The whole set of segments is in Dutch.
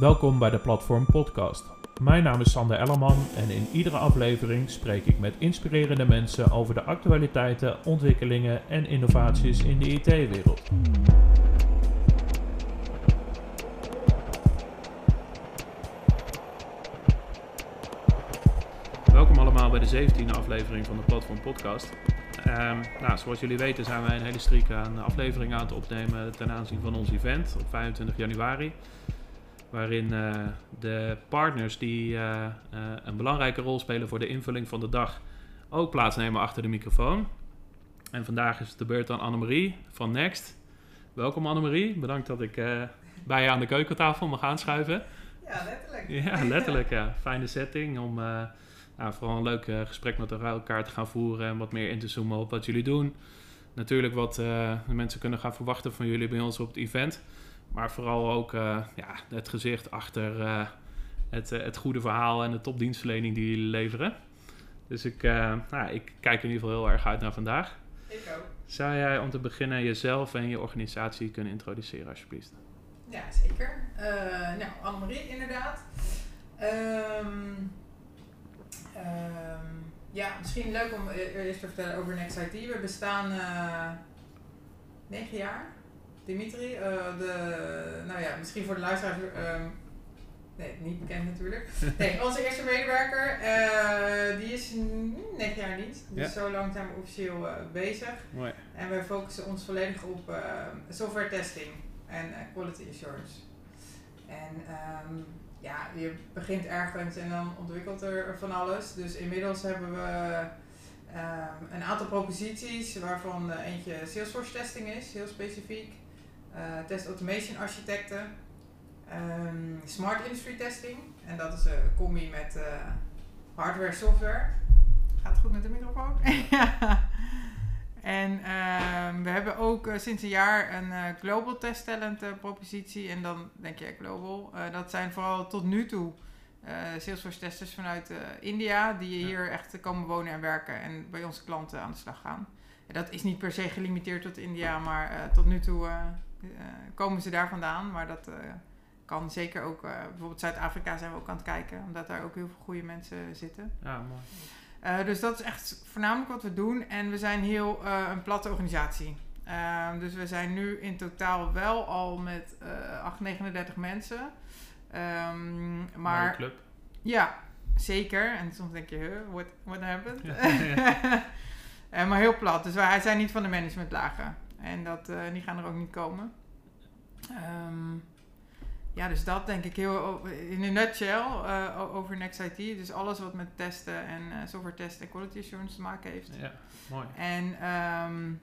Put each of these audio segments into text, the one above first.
Welkom bij de Platform Podcast. Mijn naam is Sander Ellerman en in iedere aflevering spreek ik met inspirerende mensen over de actualiteiten, ontwikkelingen en innovaties in de IT-wereld. Welkom allemaal bij de 17e aflevering van de Platform Podcast. Ehm, nou, zoals jullie weten zijn wij een hele streak aan afleveringen aan het opnemen ten aanzien van ons event op 25 januari. Waarin eh, de partners die eh, eh, een belangrijke rol spelen voor de invulling van de dag ook plaatsnemen achter de microfoon. En vandaag is het de beurt aan Annemarie van Next. Welkom Annemarie, bedankt dat ik bij je aan de keukentafel mag aanschuiven. Ja, letterlijk. Ja, letterlijk ja. Fijne setting om nou, vooral een leuk gesprek met elkaar te gaan voeren en wat meer in te zoomen op wat jullie doen. Natuurlijk wat de mensen kunnen gaan verwachten van jullie bij ons op het event. Maar vooral ook uh, ja, het gezicht achter uh, het, uh, het goede verhaal en de topdienstverlening die jullie leveren. Dus ik, nou, ik kijk in ieder geval heel erg uit naar vandaag. Ik ook. Zou jij om te beginnen jezelf en je organisatie kunnen introduceren, alsjeblieft? Ja, zeker. nou, Annemarie inderdaad. Um, um, ja, misschien leuk om eerst te vertellen over Next IT. We bestaan negen jaar. Dimitri, uh, de, nou ja, misschien voor de luisteraars, uh, nee, niet bekend natuurlijk. Nee, onze eerste medewerker, uh, die is negen jaar niet. Dus zo lang zijn we officieel uh, bezig. Mooi. En wij focussen ons volledig op software testing en quality assurance. En um, ja, je begint ergens en dan ontwikkelt er van alles. Dus inmiddels hebben we um, een aantal proposities, waarvan eentje Salesforce testing is, heel specifiek. Uh, test automation architecten, um, smart industry testing. En dat is een combi met uh, hardware software. Gaat het goed met de microfoon? ja. En uh, we hebben ook uh, sinds een jaar een uh, Global Test Talent propositie. En dan denk je global. dat zijn vooral tot nu toe Salesforce testers vanuit India. Die hier echt komen wonen en werken. En bij onze klanten aan de slag gaan. En dat is niet per se gelimiteerd tot India. Maar tot nu toe eh, komen ze daar vandaan. Maar dat eh, kan zeker ook, eh, bijvoorbeeld Zuid-Afrika zijn we ook aan het kijken, omdat daar ook heel veel goede mensen zitten. Ja, mooi. dus dat is echt voornamelijk wat we doen. En we zijn heel een platte organisatie. Ehm, dus we zijn nu in totaal wel al met uh, 8, 39 mensen. Um, maar, club. Ja, zeker. En soms denk je, huh, what, what happened? Ja, ja. maar heel plat. Dus wij zijn niet van de managementlagen. En dat, uh, die gaan er ook niet komen. Um, ja, dus dat denk ik heel in een nutshell uh, over Next IT. Dus alles wat met testen en uh, software testen en quality assurance te maken heeft. Ja, mooi. En um,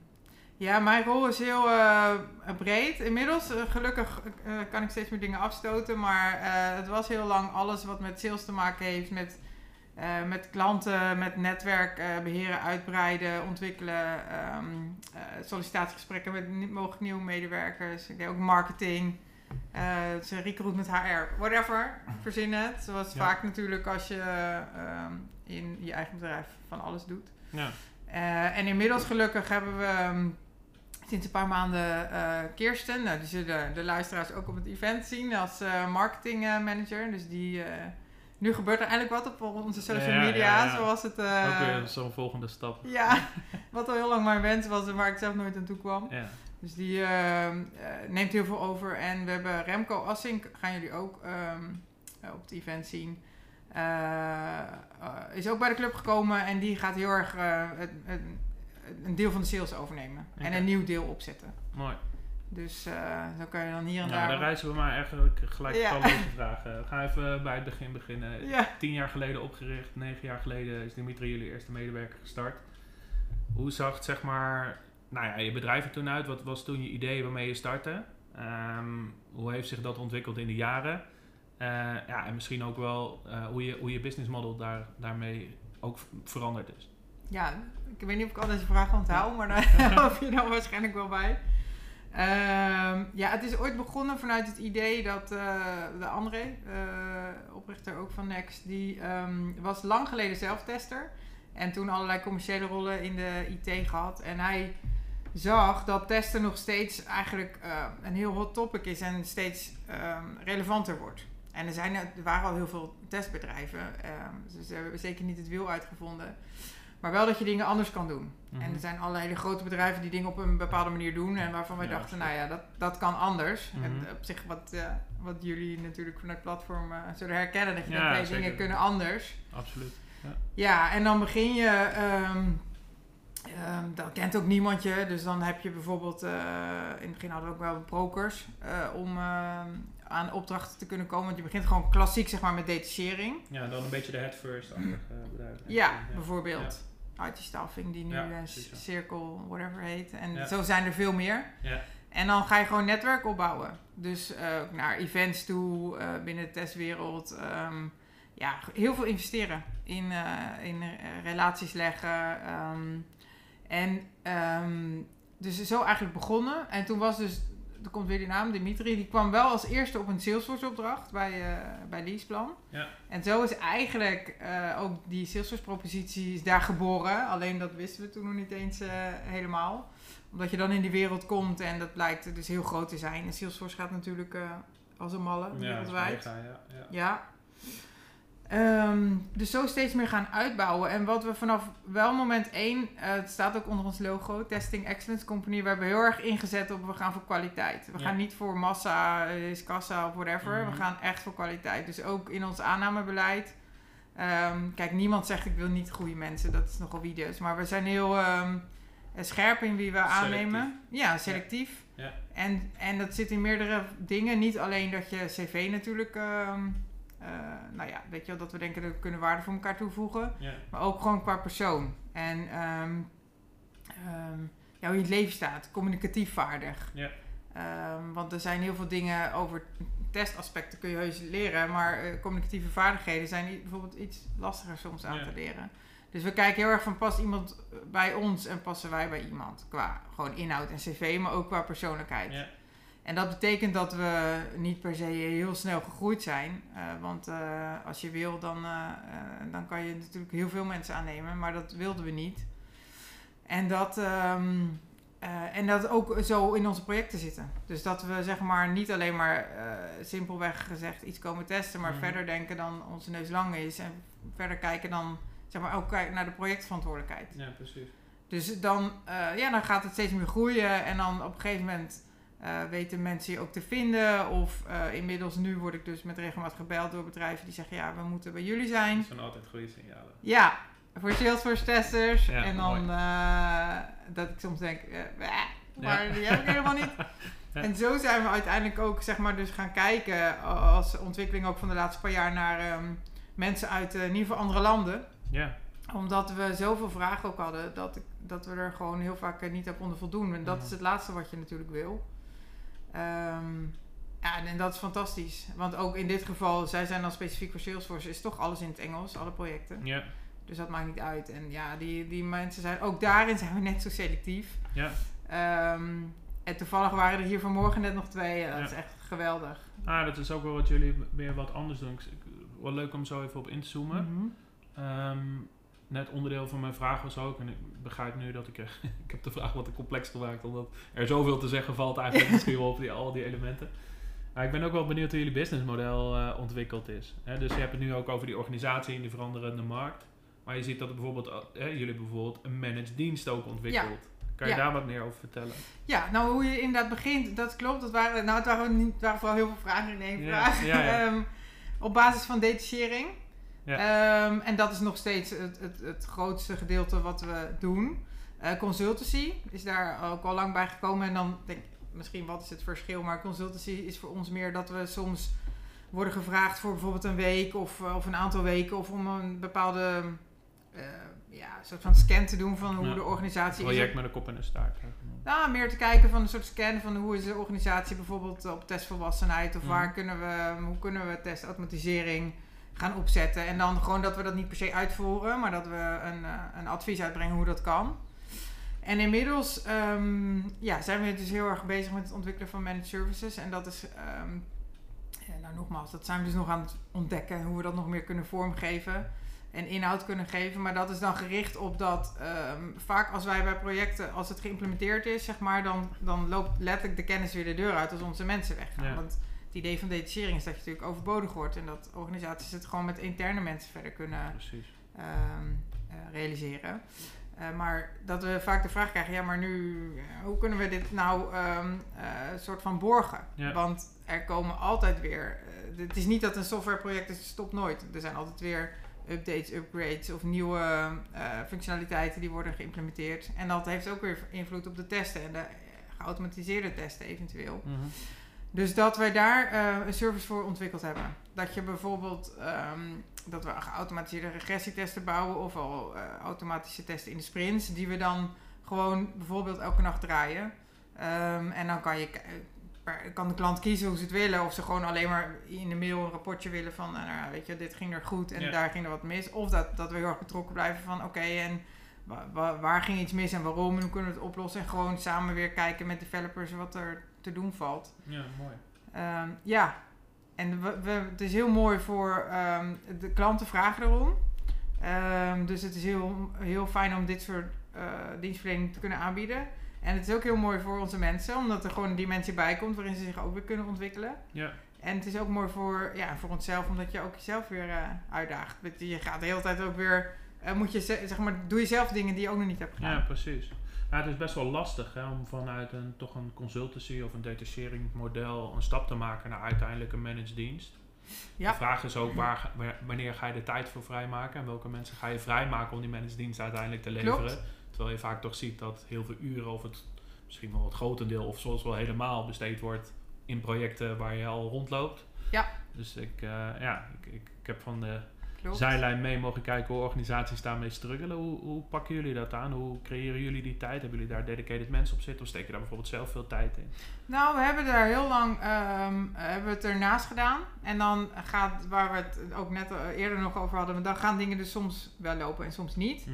ja, mijn rol is heel uh, breed. Inmiddels, gelukkig kan ik steeds meer dingen afstoten. Maar het was heel lang alles wat met sales te maken heeft, met uh, met klanten, met netwerk uh, beheren, uitbreiden, ontwikkelen, um, uh, sollicitatiegesprekken met mogelijk nieuwe medewerkers. Ik deed ook marketing, dus recruit met HR, whatever, verzin het. Zoals ja. vaak natuurlijk als je um, in je eigen bedrijf van alles doet. Ja. en inmiddels gelukkig hebben we um, sinds een paar maanden Kirsten, nou, die zullen de luisteraars ook op het event zien als marketing manager. Dus die nu gebeurt er eindelijk wat op onze social media, zoals het... Uh, Ook weer zo'n volgende stap. Ja, wat al heel lang mijn wens was en waar ik zelf nooit aan toe kwam. Ja. Dus die uh, neemt heel veel over. En we hebben Remco Assink, gaan jullie ook um, op het event zien. is ook bij de club gekomen en die gaat heel erg het, het, een deel van de sales overnemen. Okay. En een nieuw deel opzetten. Mooi. Dus uh, zo kan je dan hier en nou, daar... dan reizen we maar eigenlijk gelijk ja. vragen. We gaan even bij het begin beginnen. Ja. Tien jaar geleden opgericht, negen jaar geleden is Dimitri jullie eerste medewerker gestart. Hoe zag het zeg maar, nou ja, je bedrijf er toen uit? Wat was toen je idee waarmee je startte? Um, hoe heeft zich dat ontwikkeld in de jaren? Uh, ja, en misschien ook wel uh, hoe, je, hoe je business model daar, daarmee ook veranderd is. Ja, ik weet niet of ik al deze vragen onthoud, maar daar hoop je dan waarschijnlijk wel bij. Um, ja, het is ooit begonnen vanuit het idee dat uh, de André, uh, oprichter ook van Next, die um, was lang geleden zelftester. En toen allerlei commerciële rollen in de IT gehad. En hij zag dat testen nog steeds eigenlijk uh, een heel hot topic is en steeds um, relevanter wordt. En er, zijn, er waren al heel veel testbedrijven. ehm, dus ze hebben zeker niet het wiel uitgevonden. Maar wel dat je dingen anders kan doen. Mhm. En er zijn allerlei hele grote bedrijven die dingen op een bepaalde manier doen. En waarvan wij Ja, dachten, nou ja, dat, dat kan anders. Mhm. En op zich wat, wat jullie natuurlijk vanuit platform eh, zullen herkennen. Dat je Ja, denkt, dingen kunnen anders. Absoluut. Ja, en dan begin je. ehm ehm, dan kent ook niemand je. Dus dan heb je bijvoorbeeld. eh, in het begin hadden we ook wel brokers. eh, om ehm, aan opdrachten te kunnen komen. Want je begint gewoon klassiek zeg maar met detachering. Ja, dan een beetje de head first-achtige bedrijven. Ja, bijvoorbeeld. IT-staffing die nu Ja, eh, precies, ja. Circle, whatever heet. En Ja. zo zijn er veel meer. Ja. En dan ga je gewoon netwerk opbouwen. Dus eh, ook naar events toe, eh, binnen de testwereld. ehm, ja, heel veel investeren in, eh, in eh, relaties leggen. ehm, en ehm, dus zo eigenlijk begonnen. En toen was dus, er komt weer die naam, Dimitri, die kwam wel als eerste op een Salesforce opdracht bij, eh bij Leaseplan. Ja. En zo is eigenlijk eh, ook die Salesforce propositie is daar geboren. Alleen dat wisten we toen nog niet eens eh, helemaal. Omdat je dan in die wereld komt en dat blijkt dus heel groot te zijn. En Salesforce gaat natuurlijk als een malle Ja, wereldwijd. mega, ja. ja. Ja. Ehm, dus zo steeds meer gaan uitbouwen. En wat we vanaf wel moment één, eh, het staat ook onder ons logo, Testing Excellence Company, we hebben heel erg ingezet op we gaan voor kwaliteit. We Ja. gaan niet voor massa, eh, is kassa of whatever. Mhm. We gaan echt voor kwaliteit. Dus ook in ons aannamebeleid. Ehm, kijk, niemand zegt ik wil niet goede mensen, dat is nogal wie dus. Maar we zijn heel ehm, scherp in wie we aannemen. Ja, selectief. Ja. En, en dat zit in meerdere dingen. Niet alleen dat je cv natuurlijk, eh, nou ja, weet je wel, dat we denken dat we kunnen waarde voor elkaar toevoegen. Ja. Maar ook gewoon qua persoon. En ja, hoe je in het leven staat. Communicatief vaardig. Ja. Ehm, want er zijn heel veel dingen over testaspecten kun je heus leren. Maar eh, communicatieve vaardigheden zijn bijvoorbeeld iets lastiger soms aan te leren. Dus we kijken heel erg van past iemand bij ons en passen wij bij iemand. Qua gewoon inhoud en cv, maar ook qua persoonlijkheid. En dat betekent dat we niet per se heel snel gegroeid zijn. Eh, want eh, als je wil, dan, eh, dan kan je natuurlijk heel veel mensen aannemen. Maar dat wilden we niet. En dat, ehm, eh, en dat ook zo in onze projecten zitten. Dus dat we zeg maar niet alleen maar simpelweg gezegd iets komen testen. Maar Mhm. verder denken dan onze neus lang is. En verder kijken dan zeg maar ook kijken naar de projectverantwoordelijkheid. ja, precies. Dus dan, ja, dan gaat het steeds meer groeien. En dan op een gegeven moment eh, weten mensen je ook te vinden. Of eh, inmiddels nu word ik dus met regelmaat gebeld door bedrijven die zeggen... ja, we moeten bij jullie zijn. Dat zijn altijd goede signalen. Ja, voor Salesforce testers. Ja, en dan eh, dat ik soms denk... eh, "Bah, maar die heb ik helemaal niet. Ja. En zo zijn we uiteindelijk ook zeg maar dus gaan kijken... als ontwikkeling ook van de laatste paar jaar naar... ehm, mensen uit eh, in ieder geval andere landen Ja, omdat we zoveel vragen ook hadden, dat, ik, dat we er gewoon heel vaak niet aan konden voldoen. En dat Mhm. is het laatste wat je natuurlijk wil. Ehm, ja, en, dat is fantastisch. Want ook in dit geval, zij zijn dan specifiek voor Salesforce, is toch alles in het Engels, alle projecten. ja, Dus dat maakt niet uit. En ja, die, die mensen zijn, ook daarin zijn we net zo selectief. ja. Ehm, en toevallig waren er hier vanmorgen net nog twee. Dat Ja. is echt geweldig. Ah, dat is ook wel wat jullie weer wat anders doen. Wel leuk om zo even op in te zoomen. Mhm. Ehm, net onderdeel van mijn vraag was ook, en ik begrijp nu dat ik... ik heb de vraag wat te complex gemaakt, omdat er zoveel te zeggen valt eigenlijk misschien wel op die, al die elementen. Maar ik ben ook wel benieuwd hoe jullie businessmodel eh, ontwikkeld is. Hè, dus je hebt het nu ook over die organisatie en die veranderende markt. Maar je ziet dat bijvoorbeeld, eh, jullie hebben bijvoorbeeld een managed dienst ook ontwikkeld. Kan je Ja. daar wat meer over vertellen? Ja, nou hoe je inderdaad begint, dat klopt. Dat waren, nou, het waren, niet, het waren vooral heel veel vragen in één Ja, vraag. Ehm, op basis van detachering. Ja. Ehm, en dat is nog steeds het, het, het grootste gedeelte wat we doen. Eh, consultancy is daar ook al lang bij gekomen. En dan denk ik, misschien wat is het verschil. Maar consultancy is voor ons meer dat we soms worden gevraagd voor bijvoorbeeld een week of, eh, of een aantal weken. Of om een bepaalde eh, ja, soort van scan te doen van hoe Ja. de organisatie is. Project met een kop en een staart. hè. Nou, meer te kijken van een soort scan van hoe is de organisatie bijvoorbeeld op testvolwassenheid of Mhm. waar kunnen we, hoe kunnen we testautomatisering gaan opzetten. En dan gewoon dat we dat niet per se uitvoeren, maar dat we een, eh, een advies uitbrengen hoe dat kan. En inmiddels ehm, ja, zijn we dus heel erg bezig met het ontwikkelen van managed services. En dat is, ehm, ja, nou nogmaals, dat zijn we dus nog aan het ontdekken hoe we dat nog meer kunnen vormgeven en inhoud kunnen geven. Maar dat is dan gericht op dat ehm, vaak als wij bij projecten, als het geïmplementeerd is, zeg maar, dan, dan loopt letterlijk de kennis weer de deur uit als onze mensen weggaan. Ja. Want idee van detachering is dat je natuurlijk overbodig wordt en dat organisaties het gewoon met interne mensen verder kunnen ehm, eh, realiseren. Eh, maar dat we vaak de vraag krijgen, ja, maar nu, eh, hoe kunnen we dit nou een soort van borgen? Ja. Want er komen altijd weer, het is niet dat een softwareproject is, stopt nooit. Er zijn altijd weer updates, upgrades of nieuwe functionaliteiten die worden geïmplementeerd. En dat heeft ook weer invloed op de testen en de geautomatiseerde testen eventueel. Mhm. Dus dat wij daar eh, een service voor ontwikkeld hebben. Dat je bijvoorbeeld ehm, dat we geautomatiseerde regressietesten bouwen of al eh, automatische testen in de sprints, die we dan gewoon bijvoorbeeld elke nacht draaien. Ehm, en dan kan, je, per- kan de klant kiezen hoe ze het willen. Of ze gewoon alleen maar in de mail een rapportje willen van, nou, nou, weet je, dit ging er goed en Ja. daar ging er wat mis. Of dat, dat we heel erg betrokken blijven van, oké, en wa- wa- waar ging iets mis en waarom en hoe kunnen we het oplossen. En gewoon samen weer kijken met developers wat er te doen valt. Ja, mooi. Ehm, ja, en we, we- het is heel mooi voor ehm, de klanten vragen erom. Ehm, dus het is heel, heel fijn om dit soort eh, dienstverlening te kunnen aanbieden. En het is ook heel mooi voor onze mensen, omdat er gewoon een dimensie bij komt waarin ze zich ook weer kunnen ontwikkelen. Ja, En het is ook mooi voor, ja, voor onszelf, omdat je ook jezelf weer eh, uitdaagt. Je gaat de hele tijd ook weer, moet je, ze- zeg maar, doe je zelf dingen die je ook nog niet hebt gedaan. ja precies. Ja, het is best wel lastig hè, om vanuit een, toch een consultancy of een detachering model een stap te maken naar uiteindelijk een managed dienst. Ja. De vraag is ook waar, wanneer ga je de tijd voor vrijmaken en welke mensen ga je vrijmaken om die managed dienst uiteindelijk te leveren. Klopt. Terwijl je vaak toch ziet dat heel veel uren of het misschien wel het grotendeel of soms wel helemaal besteed wordt in projecten waar je al rondloopt. Ja. Dus ik, eh, ja, ik, ik, ik heb van de Klopt. zijlijn mee mogen kijken hoe organisaties daarmee struggelen. Hoe, hoe pakken jullie dat aan? Hoe creëren jullie die tijd? Hebben jullie daar dedicated mensen op zitten? Of steken daar bijvoorbeeld zelf veel tijd in? Nou, we hebben daar heel lang ehm, hebben we het ernaast gedaan. En dan gaat, waar we het ook net eerder nog over hadden, dan gaan dingen dus soms wel lopen en soms niet.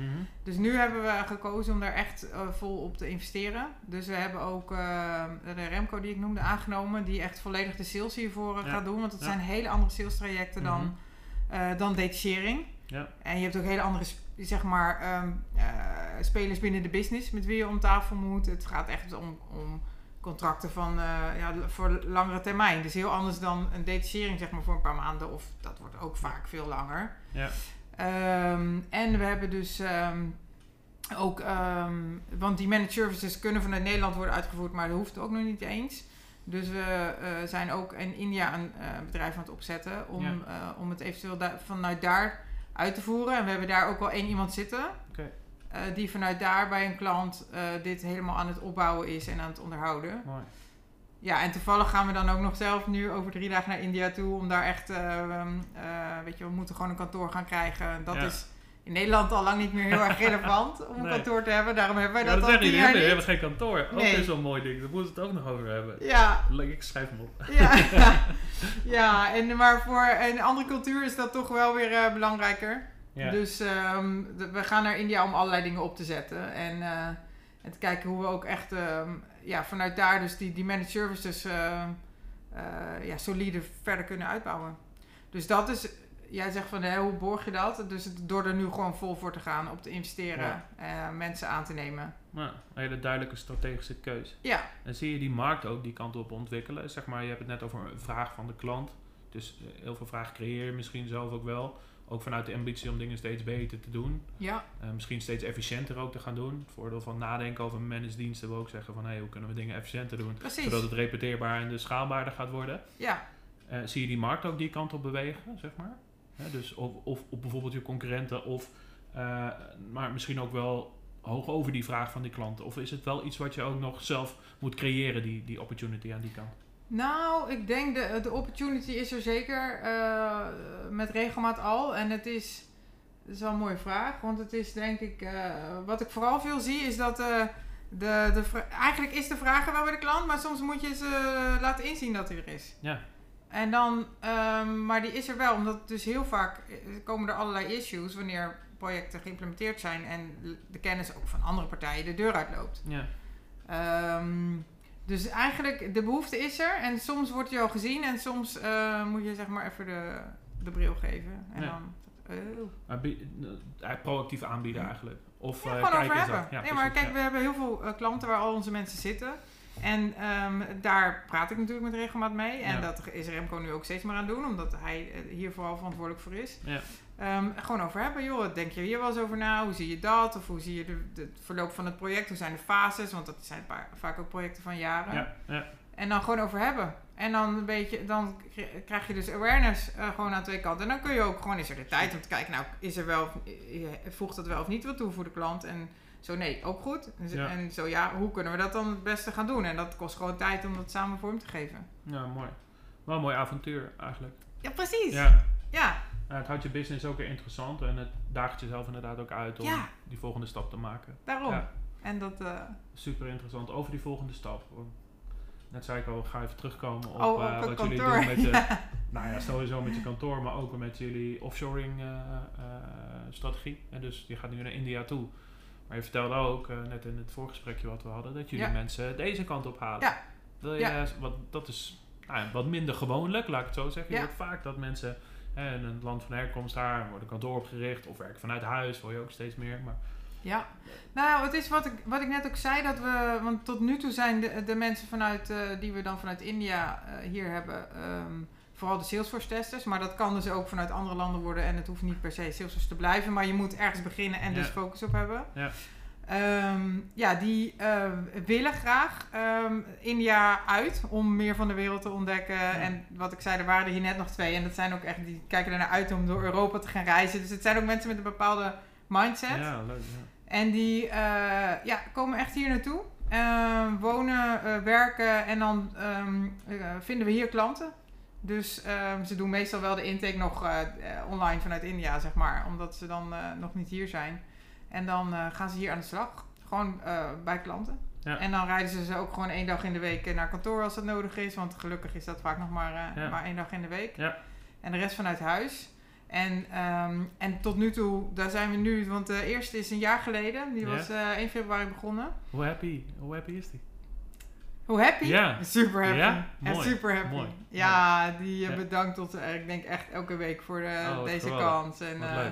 Dus nu hebben we gekozen om daar echt eh, vol op te investeren. Dus we hebben ook eh, de Remco die ik noemde aangenomen, die echt volledig de sales hiervoor eh, Ja. gaat doen. Want het Ja. zijn hele andere sales trajecten dan, Mhm. Dan detachering. Ja. En je hebt ook hele andere zeg maar, ehm, eh, spelers binnen de business met wie je om tafel moet. Het gaat echt om, om contracten van, eh, ja, voor langere termijn. Dus heel anders dan een detachering zeg maar, voor een paar maanden. Of dat wordt ook vaak veel langer. Ja. Ehm, en we hebben dus ehm, ook, want die managed services kunnen vanuit Nederland worden uitgevoerd, maar dat hoeft ook nog niet eens. Dus we eh, zijn ook in India een eh, bedrijf aan het opzetten om, Ja. eh, om het eventueel da- vanuit daar uit te voeren. En we hebben daar ook wel één iemand zitten. Die vanuit daar bij een klant dit helemaal aan het opbouwen is en aan het onderhouden. Mooi. Ja, en toevallig gaan we dan ook nog zelf nu over drie dagen naar India toe. Om daar echt, eh, ehm, eh, weet je, we moeten gewoon een kantoor gaan krijgen. Dat Ja. is in Nederland al lang niet meer heel erg relevant om een Nee. kantoor te hebben. Daarom hebben wij Ja, dat, dat al jaar we niet. hebben geen kantoor. Ook Nee. weer zo'n mooi ding. Daar moeten we het ook nog over hebben. Ja, Ik schrijf hem op. ja, ja en, maar voor een andere cultuur is dat toch wel weer eh, belangrijker. Ja. Dus ehm, we gaan naar India om allerlei dingen op te zetten. En, eh, en te kijken hoe we ook echt ehm, ja, vanuit daar dus die, die managed services eh, ja, solide verder kunnen uitbouwen. Dus dat is, jij zegt van hè, hoe borg je dat? Dus het- door er nu gewoon vol voor te gaan, op te investeren, eh, mensen aan te nemen. Nou, een hele duidelijke strategische keuze. Ja, En zie je die markt ook die kant op ontwikkelen? Zeg maar, je hebt het net over een vraag van de klant. Dus eh, heel veel vragen creëer je misschien zelf ook wel. Ook vanuit de ambitie om dingen steeds beter te doen. ja, Eh, misschien steeds efficiënter ook te gaan doen. Het voordeel van nadenken over managed diensten wil ook zeggen van... Hey, hoe kunnen we dingen efficiënter doen? precies. Zodat het repeteerbaar en dus schaalbaarder gaat worden. Ja, zie je die markt ook die kant op bewegen, zeg maar? Hè, dus of, of op bijvoorbeeld je concurrenten of... eh, maar misschien ook wel hoog over die vraag van die klanten. Of is het wel iets wat je ook nog zelf moet creëren, die, die opportunity aan die kant? Nou, ik denk de, de opportunity is er zeker eh, met regelmaat al. En het is, dat is wel een mooie vraag. Want het is denk ik, eh, wat ik vooral veel zie is dat eh, de, de, eigenlijk is de vraag er wel bij de klant. Maar soms moet je ze laten inzien dat hij er is. Ja. En dan, ehm, maar die is er wel. Omdat dus heel vaak eh, komen er allerlei issues wanneer projecten geïmplementeerd zijn. En de kennis ook van andere partijen de deur uitloopt. Ja, Ehm, dus eigenlijk, de behoefte is er. En soms wordt je al gezien. En soms eh, moet je zeg maar even de, de bril geven. En Ja. dan... eh, proactief aanbieden eigenlijk. Of Ja, gewoon over hebben. Ja, nee, maar kijk, we hebben heel veel klanten waar al onze mensen zitten. En ehm, daar praat ik natuurlijk met regelmaat mee. En Ja. dat is Remco nu ook steeds maar aan doen, omdat hij eh, hier vooral verantwoordelijk voor is. Ja. Ehm, gewoon over hebben, joh. Denk je hier wel eens over na? Hoe zie je dat? Of hoe zie je het verloop van het project? Hoe zijn de fases? Want dat zijn vaak ook projecten van jaren. Ja, ja. En dan gewoon over hebben. En dan een beetje, dan kri- krijg je dus awareness eh, gewoon aan twee kanten. En dan kun je ook gewoon, is er de tijd om te kijken, nou, is er wel, eh, voegt dat wel of niet wat toe voor de klant? En zo nee, ook goed. En zo, Ja. en zo ja, hoe kunnen we dat dan het beste gaan doen? En dat kost gewoon tijd om dat samen vorm te geven. ja, mooi. Wel een mooi avontuur eigenlijk. Ja, precies. Ja. Ja, Ja, het houdt je business ook weer interessant en het daagt jezelf inderdaad ook uit om Ja. die volgende stap te maken. daarom. En dat, eh, Super interessant over die volgende stap. Net zei ik al, ga even terugkomen op, oh, op eh, wat jullie doen met je, Ja. nou ja, sowieso met je kantoor, maar ook met jullie offshoring eh, strategie. En dus je gaat nu naar India toe. Maar je vertelde ook, eh, net in het voorgesprekje wat we hadden, dat jullie Ja. mensen deze kant op halen. Ja. Wil je, Ja. wat, dat is nou, wat minder gewoonlijk, laat ik het zo zeggen. Je Ja. hoort vaak dat mensen hè, in het land van herkomst daar wordt een kantoor opgericht of werken vanuit huis, hoor je ook steeds meer. Maar Ja, nou, het is wat ik, wat ik net ook zei, dat we, want tot nu toe zijn de, de mensen vanuit, eh, die we dan vanuit India eh, hier hebben, ehm, vooral de Salesforce testers, maar dat kan dus ook vanuit andere landen worden en het hoeft niet per se Salesforce te blijven, maar je moet ergens beginnen en dus focus op hebben. Ja. Ehm, ja, die eh, willen graag ehm, India uit om meer van de wereld te ontdekken. En wat ik zei, er waren er hier net nog twee. En dat zijn ook echt, die kijken er naar uit om door Europa te gaan reizen. Dus het zijn ook mensen met een bepaalde mindset. ja, leuk. Ja. En die eh, ja, komen echt hier naartoe. Eh, wonen, eh, werken en dan ehm, vinden we hier klanten. Dus ehm, ze doen meestal wel de intake nog eh, eh, online vanuit India, zeg maar. Omdat ze dan eh, nog niet hier zijn. En dan gaan ze hier aan de slag. Gewoon bij klanten. Ja. En dan rijden ze ze ook gewoon één dag in de week naar kantoor als dat nodig is. Want gelukkig is dat vaak nog maar, Ja. maar één dag in de week. Ja. En de rest vanuit huis. En, ehm, en tot nu toe, daar zijn we nu, want de eerste is een jaar geleden. Die was eh 1 februari begonnen. Hoe happy, hoe happy is die? Hoe happy? Ja. Super happy. Ja? Mooi. super happy. Mooi. Ja, die eh, Ja. bedankt tot, eh, ik denk echt elke week voor de, Oh, deze kans. En, eh.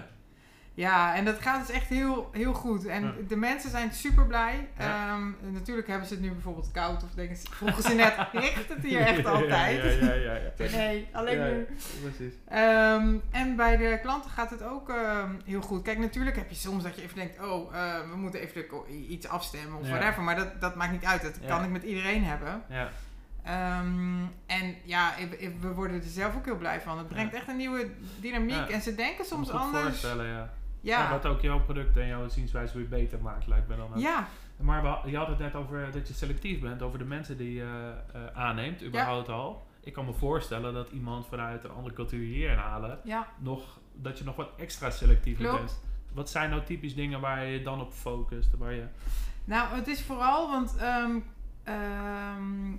Ja, en dat gaat dus echt heel, heel goed. En Ja. de mensen zijn super blij. Ja. Ehm, natuurlijk hebben ze het nu bijvoorbeeld koud. Of denken ze, vroegen ze net, richt het hier echt altijd? Ja, ja, ja. nee, alleen nu. Precies. Ehm, en bij de klanten gaat het ook ehm, heel goed. Kijk, natuurlijk heb je soms dat je even denkt: oh, eh, we moeten even iets afstemmen of whatever. Maar dat, dat maakt niet uit. Dat kan ik met iedereen hebben. Ja, en ja, we worden er zelf ook heel blij van. Het brengt echt een nieuwe dynamiek. En ze denken soms anders. voorstellen, ja. Ja, Ja, wat ook jouw product en jouw zienswijze weer beter maakt, lijkt me dan ook. ja, Maar we- je had het net over dat je selectief bent, over de mensen die je eh, aanneemt, überhaupt al. Ik kan me voorstellen dat iemand vanuit een andere cultuur hier inhalen, ja. nog, dat je nog wat extra selectiever Klopt. bent. Wat zijn nou typisch dingen waar je dan op focust? Waar je, Nou, het is vooral, want ehm, ehm,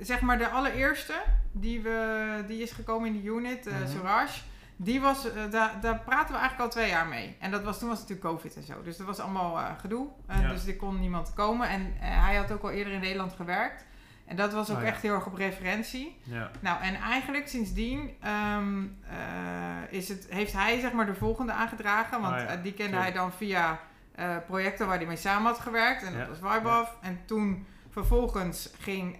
zeg maar de allereerste die, we, die is gekomen in de unit, eh Mhm. Suraj, die was, eh, daar, daar praten we eigenlijk al twee jaar mee. En dat was, toen was het natuurlijk COVID en zo. Dus dat was allemaal eh, gedoe. Eh, Ja. Dus er kon niemand komen. En hij had ook al eerder in Nederland gewerkt. En dat was ook Oh ja. echt heel erg op referentie. ja, Nou, en eigenlijk sindsdien ehm, eh, is het, heeft hij zeg maar de volgende aangedragen. Want Oh die kende hij dan via projecten waar hij mee samen had gewerkt. En dat was Vibeoff. En toen vervolgens ging,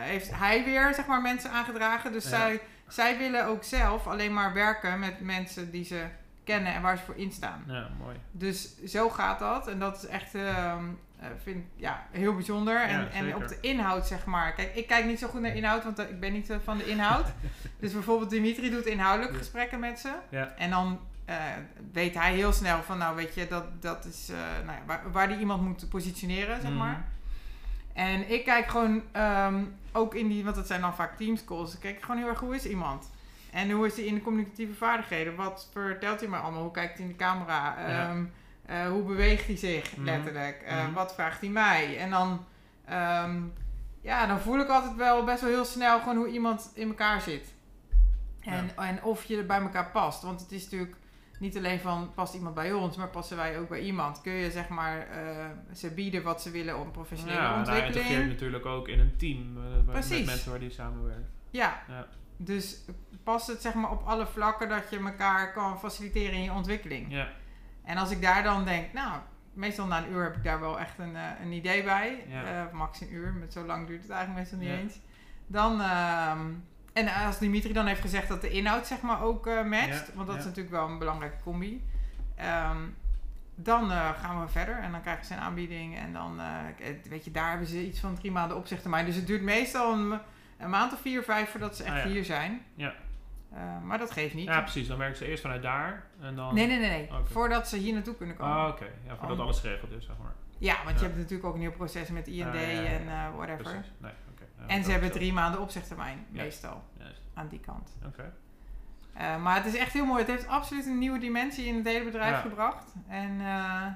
heeft hij weer zeg maar mensen aangedragen. Dus zij, zij willen ook zelf alleen maar werken met mensen die ze kennen en waar ze voor instaan. ja, mooi. Dus zo gaat dat. En dat is echt, ehm, eh, vind ja, heel bijzonder. en, Ja, en op de inhoud, zeg maar. Kijk, ik kijk niet zo goed naar inhoud, want eh, ik ben niet eh, van de inhoud. dus bijvoorbeeld Dimitri doet inhoudelijk Ja. gesprekken met ze. Ja. En dan weet hij heel snel van, nou weet je, dat, dat is nou ja, waar, waar die iemand moet positioneren, zeg Mhm. maar. En ik kijk gewoon ehm, ook in die, want dat zijn dan vaak teams calls. Ik kijk gewoon heel erg hoe is iemand. En hoe is hij in de communicatieve vaardigheden? Wat vertelt hij me allemaal? Hoe kijkt hij in de camera? Ja. Ehm, eh, hoe beweegt hij zich Mhm. letterlijk? Eh, Mhm. Wat vraagt hij mij? En dan, ehm, ja, dan voel ik altijd wel best wel heel snel gewoon hoe iemand in elkaar zit. En, en of je er bij elkaar past. Want het is natuurlijk niet alleen van past iemand bij ons, maar passen wij ook bij iemand. Kun je zeg maar eh, ze bieden wat ze willen om professionele Ja, ontwikkeling. integreert natuurlijk ook in een team eh, met mensen waar die samenwerkt. Ja. Ja. Dus past het zeg maar op alle vlakken dat je elkaar kan faciliteren in je ontwikkeling. Ja, En als ik daar dan denk, nou, meestal na een uur heb ik daar wel echt een, eh, een idee bij. Ja. Max een uur, met zo lang duurt het eigenlijk meestal niet Ja. eens. Dan, ehm, en als Dimitri dan heeft gezegd dat de inhoud zeg maar ook eh, matcht, Ja, want dat is natuurlijk wel een belangrijke combi. Ehm, dan eh, gaan we verder en dan krijgen ze een aanbieding. En dan, eh, weet je, daar hebben ze iets van drie maanden opzegtermijn. Dus het duurt meestal een, een maand of vier, vijf voordat ze echt Ah, ja. hier zijn. Ja. Maar dat geeft niet. Ja, precies. Dan werken ze eerst vanuit daar en dan... Nee, nee, nee, nee. Voordat ze hier naartoe kunnen komen. Ah, oké. Ja, voordat Om- alles geregeld is, zeg maar. Ja, want je hebt natuurlijk ook een nieuw proces met IND Ah, en whatever. Precies. Nee, En ze hebben drie maanden opzegtermijn, meestal, aan die kant. Oké. Eh, maar het is echt heel mooi. Het heeft absoluut een nieuwe dimensie in het hele bedrijf Ja. gebracht. En eh,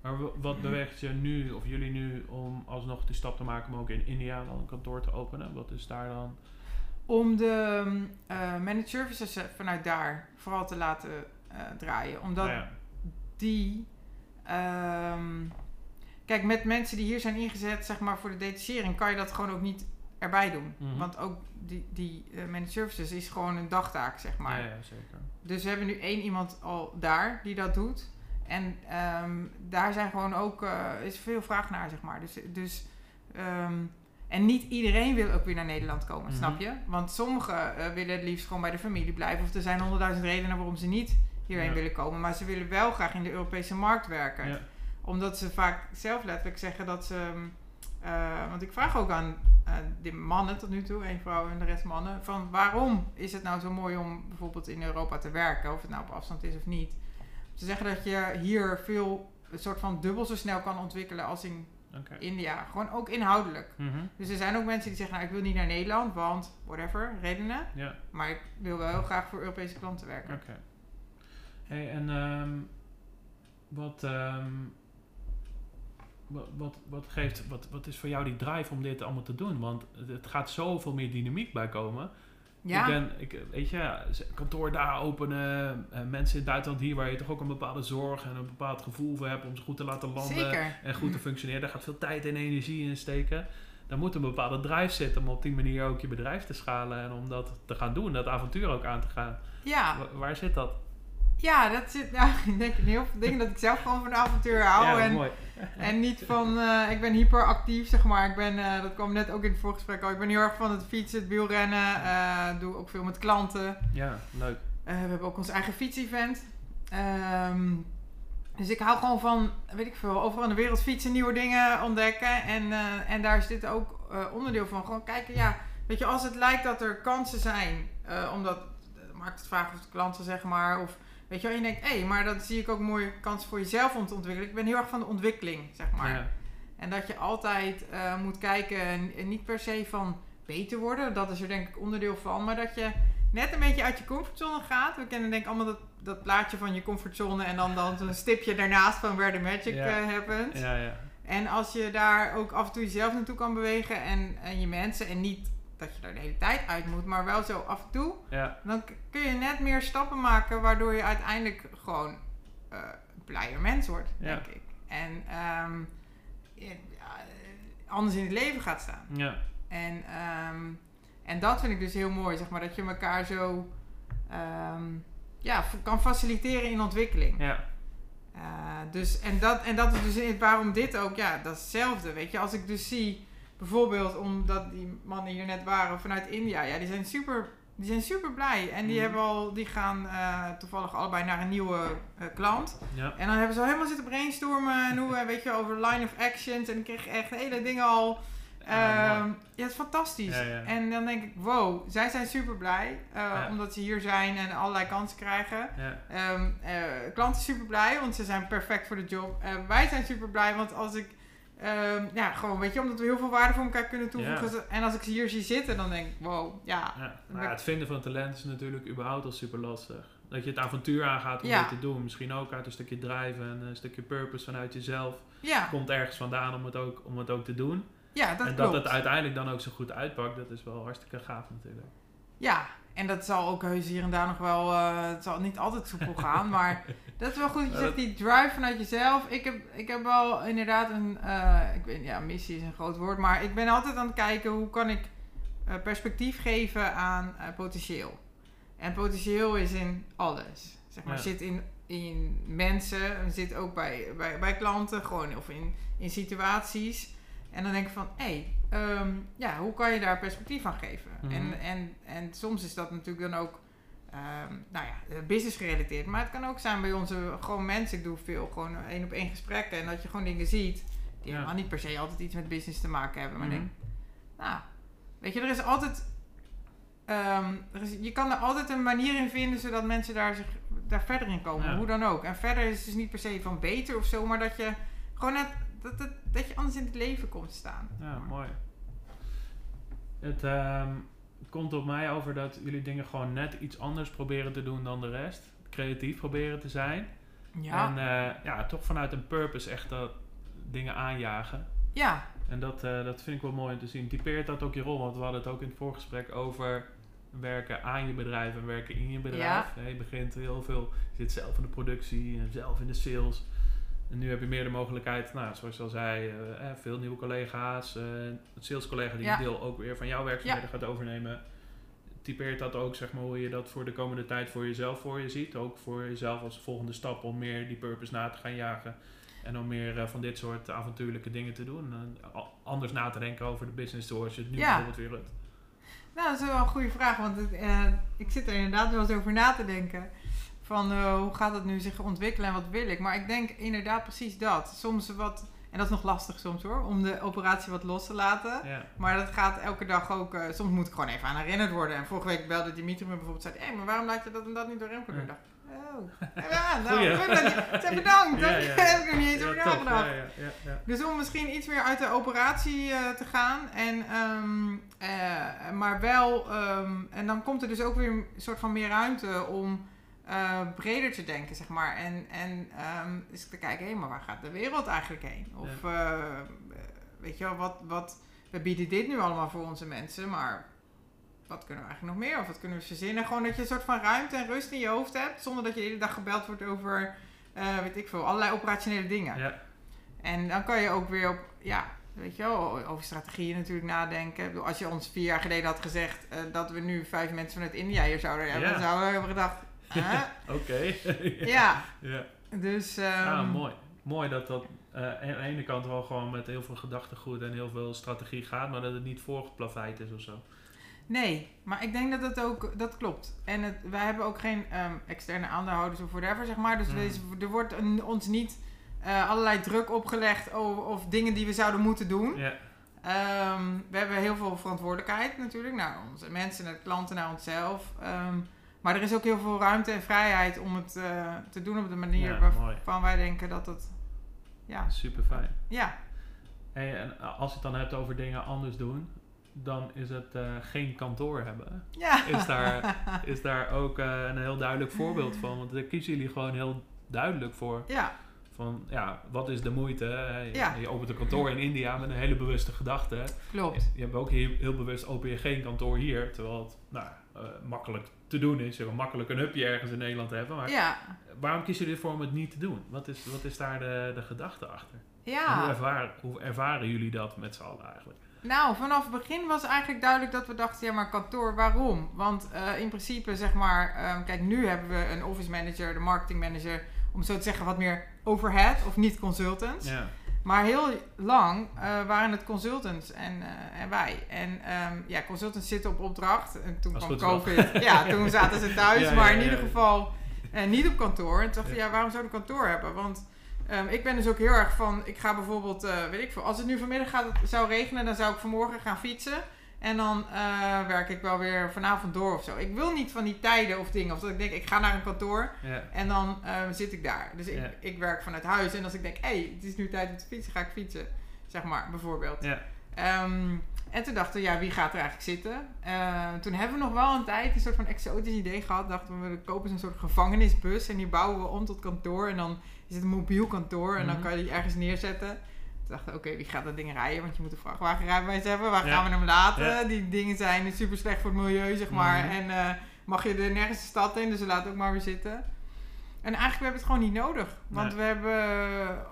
Maar wa- wat beweegt je nu, of jullie nu, om alsnog die stap te maken om ook in India dan een kantoor te openen? Wat is daar dan? om de eh managed services vanuit daar vooral te laten draaien. Omdat Nou ja. die... ehm, kijk, met mensen die hier zijn ingezet zeg maar, voor de detachering... kan je dat gewoon ook niet erbij doen. Mhm. Want ook die, die eh, managed services is gewoon een dagtaak, zeg maar. Ja, ja, zeker. Dus we hebben nu één iemand al daar die dat doet. En ehm, daar zijn gewoon ook, eh, is veel vraag naar, zeg maar. Dus, dus ehm, en niet iedereen wil ook weer naar Nederland komen, Mhm. snap je? Want sommigen eh, willen het liefst gewoon bij de familie blijven. Of er zijn honderdduizend redenen waarom ze niet hierheen Ja. willen komen. Maar ze willen wel graag in de Europese markt werken. Omdat ze vaak zelf letterlijk zeggen dat ze... eh, want ik vraag ook aan eh, de mannen tot nu toe, één vrouw en de rest mannen, van waarom is het nou zo mooi om bijvoorbeeld in Europa te werken, of het nou op afstand is of niet. Ze zeggen dat je hier veel, een soort van dubbel zo snel kan ontwikkelen als in. India. Gewoon ook inhoudelijk. Mhm. Dus er zijn ook mensen die zeggen, nou ik wil niet naar Nederland, want whatever, redenen. Maar ik wil wel heel graag voor Europese klanten werken. oké. Hey, en ehm, wat, ehm, wat, wat, wat geeft, wat, wat is voor jou die drive om dit allemaal te doen? Want het- gaat zoveel meer dynamiek bij komen. Ja, Ik ben, ik, weet je, kantoor daar openen, eh, mensen in het buitenland hier waar je toch ook een bepaalde zorg en een bepaald gevoel voor hebt om ze goed te laten landen zeker. en goed te functioneren. Daar gaat veel tijd en energie in steken. Daar moet een bepaalde drive zitten om op die manier ook je bedrijf te schalen en om dat te gaan doen, dat avontuur ook aan te gaan. Ja, Wa- waar zit dat? Ja, dat zit, ja, ik denk in heel veel dingen dat ik zelf gewoon van avontuur hou. ja, en mooi. En niet van, eh, ik ben hyperactief, zeg maar. Ik ben, eh, dat kwam net ook in het voorgesprek al. Ik ben heel erg van het fietsen, het wielrennen. eh doe ook veel met klanten. Ja, leuk. We hebben ook ons eigen fietsevent. Ehm, dus ik hou gewoon van, weet ik veel, overal in de wereld fietsen, nieuwe dingen ontdekken. En, en daar is dit ook onderdeel van. Gewoon kijken, ja, weet je, als het lijkt dat er kansen zijn, omdat, maakt het vragen of de klanten, zeg maar, of weet je wel, en je denkt, hé, maar dan zie ik ook mooie kansen voor jezelf om te ontwikkelen. Ik ben heel erg van de ontwikkeling, zeg maar. Ja. En dat je altijd eh, moet kijken, en, niet per se van beter worden, dat is er denk ik onderdeel van, maar dat je net een beetje uit je comfortzone gaat. We kennen denk ik allemaal dat, dat plaatje van je comfortzone en dan, dan een stipje daarnaast van where the magic Ja. eh, happens. Ja, ja. En als je daar ook af en toe jezelf naartoe kan bewegen en, en je mensen en niet dat je daar de hele tijd uit moet, maar wel zo af en toe, Ja, dan kun je net meer stappen maken waardoor je uiteindelijk gewoon eh, een blijer mens wordt, Ja. denk ik. En ehm, eh, anders in het leven gaat staan. ja. En, ehm, en dat vind ik dus heel mooi, zeg maar, dat je elkaar zo ehm, ja, kan faciliteren in ontwikkeling. ja. Eh, dus, en, dat, en dat is dus waarom dit ook, ja, dat is hetzelfde. Weet je, als ik dus zie, bijvoorbeeld omdat die mannen hier net waren vanuit India, ja, die zijn super, die zijn super blij. En die, Mhm. hebben al, die gaan eh, toevallig allebei naar een nieuwe eh, klant. ja. En dan hebben ze al helemaal zitten brainstormen en hoe, eh, weet je, over line of actions. En ik kreeg echt hele dingen al. Ja, mooi. Ehm, ja, het is fantastisch. Ja, ja. En dan denk ik, wow, zij zijn super blij. Omdat ze hier zijn en allerlei kansen krijgen. Ja, eh, klanten super blij, want ze zijn perfect voor de job. Wij zijn super blij, want als ik, ehm, ja, gewoon, weet je, omdat we heel veel waarde voor elkaar kunnen toevoegen. Ja. En als ik ze hier zie zitten, dan denk ik, wow, ja. ja. Maar ja, het vinden van talent is natuurlijk überhaupt al super lastig. Dat je het avontuur aangaat om dit te doen. Misschien ook uit een stukje drive en een stukje purpose vanuit jezelf. Komt ergens vandaan om het ook, om het ook te doen. ja dat en klopt. dat het uiteindelijk dan ook zo goed uitpakt, dat is wel hartstikke gaaf natuurlijk. Ja, en dat zal ook heus hier en daar nog wel, eh, het zal niet altijd soepel gaan, maar dat is wel goed dat je zegt, die drive vanuit jezelf. Ik heb, ik heb wel inderdaad een, eh, ik weet, ja, missie is een groot woord, maar ik ben altijd aan het kijken hoe kan ik eh, perspectief geven aan potentieel. En potentieel is in alles, zeg maar, Ja. zit in in mensen, zit ook bij, bij, bij klanten, gewoon of in, in situaties. En dan denk ik van, hé, hey, ehm, ja, hoe kan je daar perspectief aan geven? Mhm. en, en, en soms is dat natuurlijk dan ook, ehm, nou ja, business gerelateerd. Maar het kan ook zijn bij onze gewoon mensen. Ik doe veel gewoon één op één gesprekken. En dat je gewoon dingen ziet die Ja. helemaal niet per se altijd iets met business te maken hebben. Maar ik denk, nou, weet je, er is altijd, ehm, er is, je kan er altijd een manier in vinden zodat mensen daar, zich, daar verder in komen. Ja. Hoe dan ook. En verder is het dus niet per se van beter of zo, maar dat je gewoon net, dat, dat, dat je anders in het leven komt te staan. Ja, mooi. Het ehm, komt op mij over dat jullie dingen gewoon net iets anders proberen te doen dan de rest. Creatief proberen te zijn. Ja. En eh, ja, toch vanuit een purpose echt dat dingen aanjagen. ja. En dat, eh, dat vind ik wel mooi om te zien. Typeert dat ook je rol? Want we hadden het ook in het voorgesprek over werken aan je bedrijf en werken in je bedrijf. Hè, Je begint heel veel, je zit zelf in de productie en zelf in de sales. En nu heb je meer de mogelijkheid, nou, zoals je al zei, eh, eh, veel nieuwe collega's. eh het salescollega die Ja. een deel ook weer van jouw werkzaamheden gaat overnemen. Typeert dat ook, zeg maar, hoe je dat voor de komende tijd voor jezelf voor je ziet? Ook voor jezelf als volgende stap om meer die purpose na te gaan jagen. En om meer van dit soort avontuurlijke dingen te doen. Anders na te denken over de business zoals je het nu Ja. bijvoorbeeld weer lukt. Nou, dat is wel een goede vraag, want het, ik zit er inderdaad wel eens over na te denken. Van eh, hoe gaat het nu zich ontwikkelen en wat wil ik? Maar ik denk inderdaad precies dat. Soms wat, en dat is nog lastig soms hoor, om de operatie wat los te laten. Ja. Maar dat gaat elke dag ook, eh, soms moet ik gewoon even aan herinnerd worden. En vorige week belde Dimitri me bijvoorbeeld, zei hé, maar waarom laat je dat en dat niet door Remco doen? Ja. Ik dacht, oh, ja, nou, Goeie. goed dat je, zeg bedankt, Ja, heb ik nog niet eens over nagedacht. Dus om misschien iets meer uit de operatie eh, te gaan. En, ehm, eh, maar wel, ehm, en dan komt er dus ook weer een soort van meer ruimte om eh, breder te denken, zeg maar. En, en ehm eens te kijken, hé, maar waar gaat de wereld eigenlijk heen? Of, eh, weet je wel, wat, wat, we bieden dit nu allemaal voor onze mensen, maar wat kunnen we eigenlijk nog meer? Of wat kunnen we verzinnen? Gewoon dat je een soort van ruimte en rust in je hoofd hebt, zonder dat je de hele dag gebeld wordt over, eh, weet ik veel, allerlei operationele dingen. Ja. En dan kan je ook weer op, ja, weet je wel, over strategieën natuurlijk nadenken. Ik bedoel, als je ons vier jaar geleden had gezegd dat we nu vijf mensen vanuit India hier zouden hebben, Ja. dan zouden we hebben gedacht, hè? Oké. ja. ja. Dus, ehm, Ah, mooi. Mooi dat dat eh, aan de ene kant wel gewoon met heel veel gedachtegoed en heel veel strategie gaat, maar dat het niet voorgeplaveid is of zo. nee, maar ik denk dat dat ook, dat klopt. En het, wij hebben ook geen ehm, externe aandeelhouders of whatever, zeg maar. Dus Mm. er wordt een- ons niet eh, allerlei druk opgelegd over, of dingen die we zouden moeten doen. Ja. Ehm, we hebben heel veel verantwoordelijkheid natuurlijk naar onze mensen, naar klanten, naar onszelf. Ehm, maar er is ook heel veel ruimte en vrijheid om het eh, te doen op de manier Ja, waarvan wij denken dat het. Ja, Super fijn. ja, Hey, en als je het dan hebt over dingen anders doen, dan is het eh, geen kantoor hebben. ja. Is daar, is daar ook eh, een heel duidelijk voorbeeld van? Want daar kiezen jullie gewoon heel duidelijk voor. ja, Van ja, wat is de moeite? Je, Ja. je opent een kantoor in India met een hele bewuste gedachte. klopt. Je hebt ook heel, heel bewust open je geen kantoor hier, terwijl het nou, eh, makkelijk te doen is. Je kan makkelijk een hubje ergens in Nederland hebben. Maar Ja, waarom kiezen jullie ervoor om het niet te doen? Wat is, wat is daar de, de gedachte achter? En hoe, ja. ervaren, hoe ervaren jullie dat met z'n allen eigenlijk? Nou, vanaf het begin was eigenlijk duidelijk dat we dachten, ja, maar kantoor, waarom? Want eh, in principe, zeg maar, ehm, kijk, nu hebben we een office manager, de marketing manager, om zo te zeggen, wat meer overhead of niet consultants. Ja, Maar heel lang eh, waren het consultants en, eh, en wij. En ehm, ja, consultants zitten op opdracht. En toen Als kwam COVID. Ja, toen zaten ze thuis, Ja, maar in ieder geval eh, niet op kantoor. En toen dacht ik, Ja. waarom zou ik een kantoor hebben? Want ehm, ik ben dus ook heel erg van, ik ga bijvoorbeeld, weet ik veel, als het nu vanmiddag gaat, zou regenen, dan zou ik vanmorgen gaan fietsen. En dan eh, werk ik wel weer vanavond door of zo. Ik wil niet van die tijden of dingen. Of dat ik denk, ik ga naar een kantoor. ja, En dan eh, zit ik daar. Dus ik, Ja. ik werk vanuit huis. En als ik denk, hé, hey, het is nu tijd om te fietsen, ga ik fietsen. Zeg maar, bijvoorbeeld. ja. Ehm, en toen dachten we, ja, wie gaat er eigenlijk zitten? Eh, toen hebben we nog wel een tijd een soort van exotisch idee gehad. Dachten we, we kopen een soort gevangenisbus. En die bouwen we om tot kantoor. En dan is het een mobiel kantoor. En dan Mhm. kan je die ergens neerzetten. Toen dachten oké, wie gaat dat ding rijden? Want je moet een vrachtwagenrijbewijs hebben. Waar Ja. gaan we hem laten? Ja. Die dingen zijn super slecht voor het milieu, zeg maar. Mhm. En eh, mag je er nergens de stad in, dus laten ook maar weer zitten. En eigenlijk hebben we het gewoon niet nodig. Want Nee. we hebben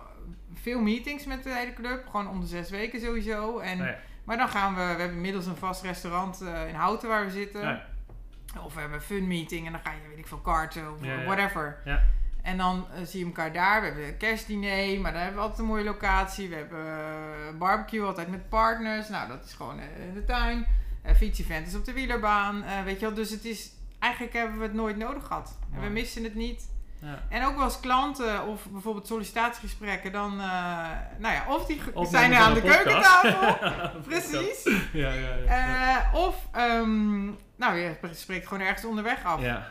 veel meetings met de hele club. Gewoon om de zes weken sowieso. En, Nee, Maar dan gaan we... We hebben inmiddels een vast restaurant eh, in Houten waar we zitten. nee. Of we hebben een fun meeting en dan ga je, weet ik veel, karten of ja. whatever. Ja. En dan eh, zie je elkaar daar. We hebben een kerstdiner, maar daar hebben we altijd een mooie locatie. We hebben eh, barbecue altijd met partners. Nou, dat is gewoon eh, in de tuin. Uh, fietsevent is op de wielerbaan. weet je wel, dus het is... Eigenlijk hebben we het nooit nodig gehad. En we missen het niet. Ja. En ook wel als klanten of bijvoorbeeld sollicitatiegesprekken, dan, nou ja, of die Of zijn er aan de podcast. keukentafel, precies. Ja, ja, ja. Eh, of, ehm, nou, je spreekt gewoon ergens onderweg af. ja.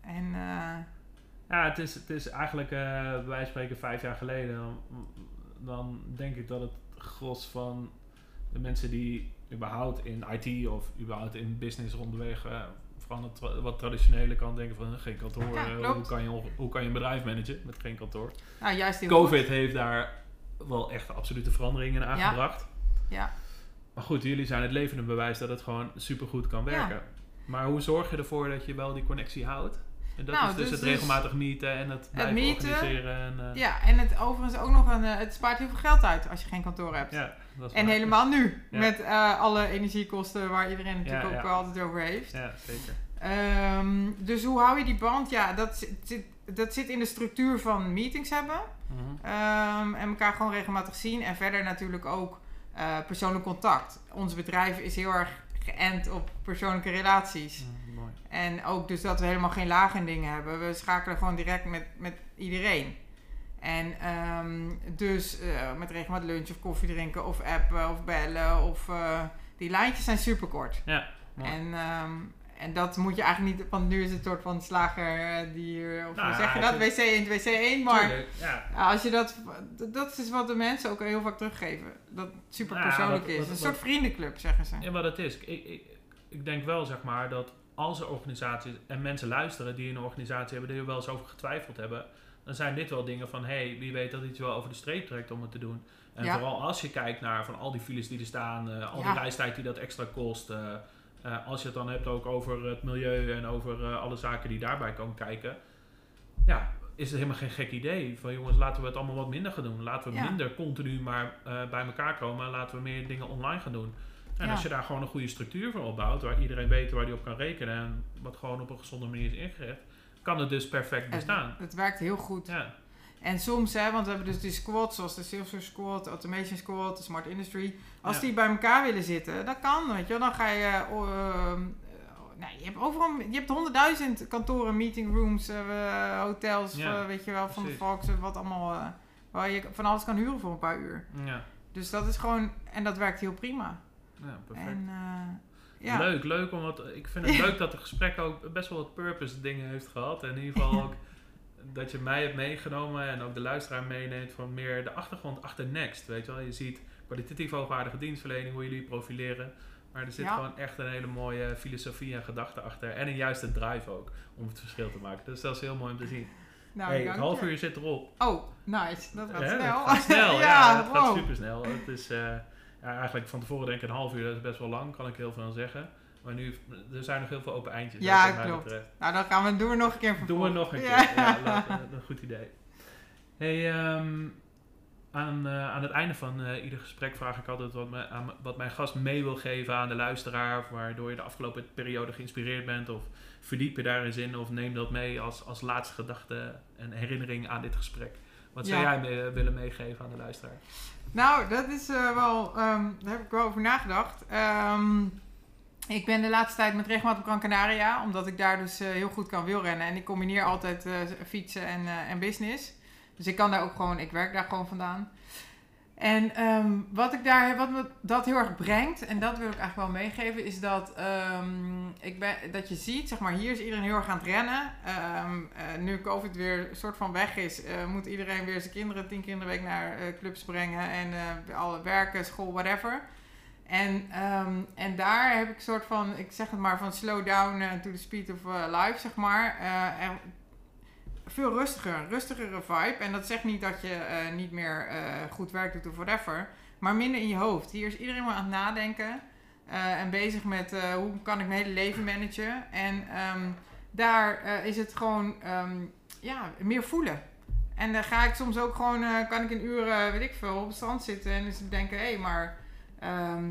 En, eh, Ja, het is, het is eigenlijk, eh wij spreken vijf jaar geleden, dan, dan denk ik dat het gros van de mensen die überhaupt in IT of überhaupt in business onderweg, eh, vooral aan de tra- wat traditionele kant denken van eh, geen kantoor, Ja, eh, hoe, kan je, hoe kan je een bedrijf managen met geen kantoor. nou, juist Covid heeft daar wel echt absolute veranderingen in Ja. aangebracht. Ja. Maar goed, jullie zijn het levende bewijs dat het gewoon supergoed kan werken. Maar hoe zorg je ervoor dat je wel die connectie houdt? En dat Nou, is dus, dus- het regelmatig meeten en het blijven organiseren. En, eh, Ja, en het overigens ook nog een, eh, het spaart heel veel geld uit als je geen kantoor hebt. ja, dat is En helemaal nu, Ja. met eh, alle energiekosten waar iedereen natuurlijk Ja, ook altijd over heeft. Ja, zeker. Ehm, dus hoe hou je die band? Ja, dat zit, dat zit in de structuur van meetings hebben. Mhm. Ehm, en elkaar gewoon regelmatig zien. En verder natuurlijk ook persoonlijk contact. Ons bedrijf is heel erg geënt op persoonlijke relaties. Mooi. En ook dus dat we helemaal geen laag in dingen hebben. We schakelen gewoon direct met, met iedereen. En ehm, dus eh, met regelmatig lunch of koffie drinken of appen of bellen. Of, eh, die lijntjes zijn super kort. Ja, mooi. En, ehm, en dat moet je eigenlijk niet, want nu is het een soort van slager eh, die, of Nou hoe ja, zeg je dat, wc 1, wc 1, maar Tuurlijk, ja. als je dat, dat is wat de mensen ook heel vaak teruggeven. Dat het super Ja, persoonlijk wat- is. wat- een soort vriendenclub, zeggen ze. Ja, wat het is. Ik, ik, ik denk wel, zeg maar, dat als er organisaties en mensen luisteren die in een organisatie hebben, die er wel eens over getwijfeld hebben, dan zijn dit wel dingen van, hé, hey, wie weet dat iets wel over de streep trekt om het te doen. En Ja. vooral als je kijkt naar van al die files die er staan, eh, al die reistijd die dat extra kost, eh, eh, als je het dan hebt ook over het milieu en over eh, alle zaken die daarbij komen kijken, ja, is het helemaal geen gek idee. Van jongens, laten we het allemaal wat minder gaan doen. Laten we Ja. minder continu maar eh, bij elkaar komen. en Laten we meer dingen online gaan doen. En Ja. als je daar gewoon een goede structuur voor opbouwt, waar iedereen weet waar die op kan rekenen en wat gewoon op een gezonde manier is ingericht, kan het dus perfect bestaan. Het, het werkt heel goed. Ja, En soms, hè, want we hebben dus die squads, zoals de Salesforce Squad, de Automation Squad, de Smart Industry. Als Ja. die bij elkaar willen zitten, dat kan, weet je wel. Dan ga je... nou, je hebt overal... Je hebt honderdduizend kantoren, meetingrooms, eh, hotels, Ja, eh, weet je wel, van de. Fox, wat allemaal... waar je van alles kan huren voor een paar uur. ja, Dus dat is gewoon... En dat werkt heel prima. ja perfect. En ja. Leuk, leuk, omdat ik vind het leuk dat het gesprek ook best wel wat purpose dingen heeft gehad. En in ieder geval ook dat je mij hebt meegenomen en ook de luisteraar meeneemt van meer de achtergrond achter Next. Weet je wel, je ziet kwalitatief hoogwaardige dienstverlening, hoe jullie profileren. Maar er zit Ja. gewoon echt een hele mooie filosofie en gedachte achter. En een juiste drive ook, om het verschil te maken. Dus dat is heel mooi om te zien. Nou, hey, het dank half uur zit erop. Oh, nice. Dat gaat Hè, snel. Het gaat snel, ja. ja, het gaat wow. super snel. Het is eh, ja, eigenlijk van tevoren denk ik een half uur, dat is best wel lang, kan ik heel veel aan zeggen. Maar nu, er zijn nog heel veel open eindjes. Ja, klopt. betreft. Nou, dan gaan we, doen we nog een keer een Doen we nog een keer. Ja. Laten we- een goed idee. Hey, ehm, aan, eh, aan het einde van eh, ieder gesprek vraag ik altijd wat, me, aan, wat mijn gast mee wil geven aan de luisteraar. Waardoor je de afgelopen periode geïnspireerd bent. Of verdiep je daar eens in. Of neem dat mee als, als laatste gedachte en herinnering aan dit gesprek. Wat zou Ja. jij mee- willen meegeven aan de luisteraar? Nou, dat is eh, wel, ehm, daar heb ik wel over nagedacht. Ehm, ik ben de laatste tijd met regelmatig op Gran Canaria, omdat ik daar dus eh, heel goed kan wielrennen. En ik combineer altijd eh, fietsen en, eh, en business. Dus ik kan daar ook gewoon, ik werk daar gewoon vandaan. En ehm, wat ik daar, wat me dat heel erg brengt, en dat wil ik eigenlijk wel meegeven, is dat, ehm, ik ben, dat je ziet, zeg maar, hier is iedereen heel erg aan het rennen. Ehm, eh, nu COVID weer een soort van weg is, moet iedereen weer zijn kinderen tien de week naar clubs brengen en alle werken, school, whatever. En, ehm, en daar heb ik soort van, ik zeg het maar, van slow down eh, to the speed of eh, life, zeg maar. Eh, veel rustiger, rustigere vibe. En dat zegt niet dat je niet meer goed werk doet of whatever. Maar minder in je hoofd. Hier is iedereen maar aan het nadenken. en bezig met hoe kan ik mijn hele leven managen. En ehm, daar is het gewoon ehm, ja, meer voelen. En dan ga ik soms ook gewoon, kan ik een uur, weet ik veel, op het strand zitten. En dus denken, hé, maar ehm,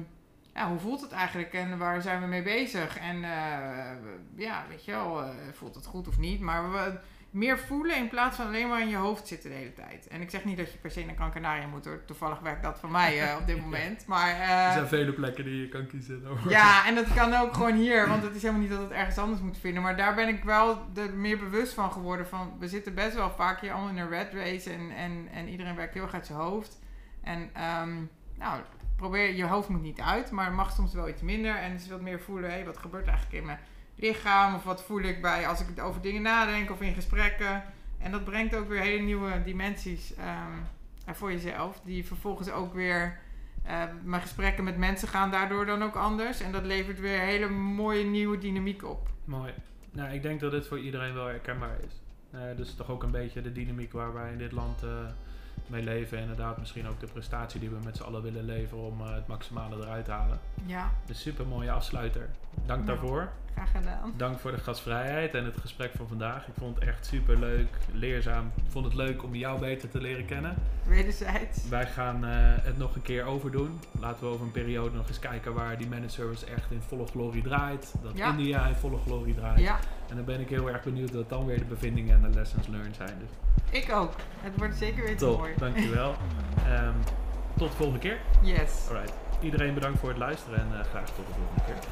ja, hoe voelt het eigenlijk? En waar zijn we mee bezig? En eh, ja, weet je wel, eh, voelt het goed of niet? Maar we, meer voelen in plaats van alleen maar in je hoofd zitten de hele tijd. En ik zeg niet dat je per se naar Gran moet hoor. Toevallig werkt dat voor mij uh, op dit moment. Maar, er zijn vele plekken die je kan kiezen. Ja, en dat kan ook gewoon hier. Want het is helemaal niet dat het ergens anders moet vinden. Maar daar ben ik wel er meer bewust van geworden. Van, we zitten best wel vaak hier allemaal in een red race. En, en, en iedereen werkt heel erg uit zijn hoofd. En um, nou, probeer, je hoofd moet niet uit. Maar het mag soms wel iets minder. En dus wat meer voelen. Hé, wat gebeurt eigenlijk in mijn lichaam? Of wat voel ik bij als ik over dingen nadenk of in gesprekken? En dat brengt ook weer hele nieuwe dimensies um, voor jezelf. Die vervolgens ook weer. Uh, mijn gesprekken met mensen gaan daardoor dan ook anders. En dat levert weer hele mooie nieuwe dynamiek op. Mooi. Nou, ik denk dat dit voor iedereen wel herkenbaar is. Uh, dus toch ook een beetje de dynamiek waar wij in dit land uh, mee leven. Inderdaad, misschien ook de prestatie die we met z'n allen willen leveren om uh, het maximale eruit te halen. Ja. Dus super mooie afsluiter. Dank Nou, daarvoor. Graag gedaan. Dank voor de gastvrijheid en het gesprek van vandaag. Ik vond het echt super leuk, leerzaam. Ik vond het leuk om jou beter te leren kennen. Wederzijds. Wij gaan uh, het nog een keer overdoen. Laten we over een periode nog eens kijken waar die managed service echt in volle glorie draait. Dat Ja. India in volle glorie draait. Ja, En dan ben ik heel erg benieuwd wat dan weer de bevindingen en de lessons learned zijn. Dus ik ook. Het wordt zeker weer te top, mooi. dankjewel. Ehm tot de volgende keer. Yes. Alright. Iedereen bedankt voor het luisteren en eh, graag tot de volgende keer.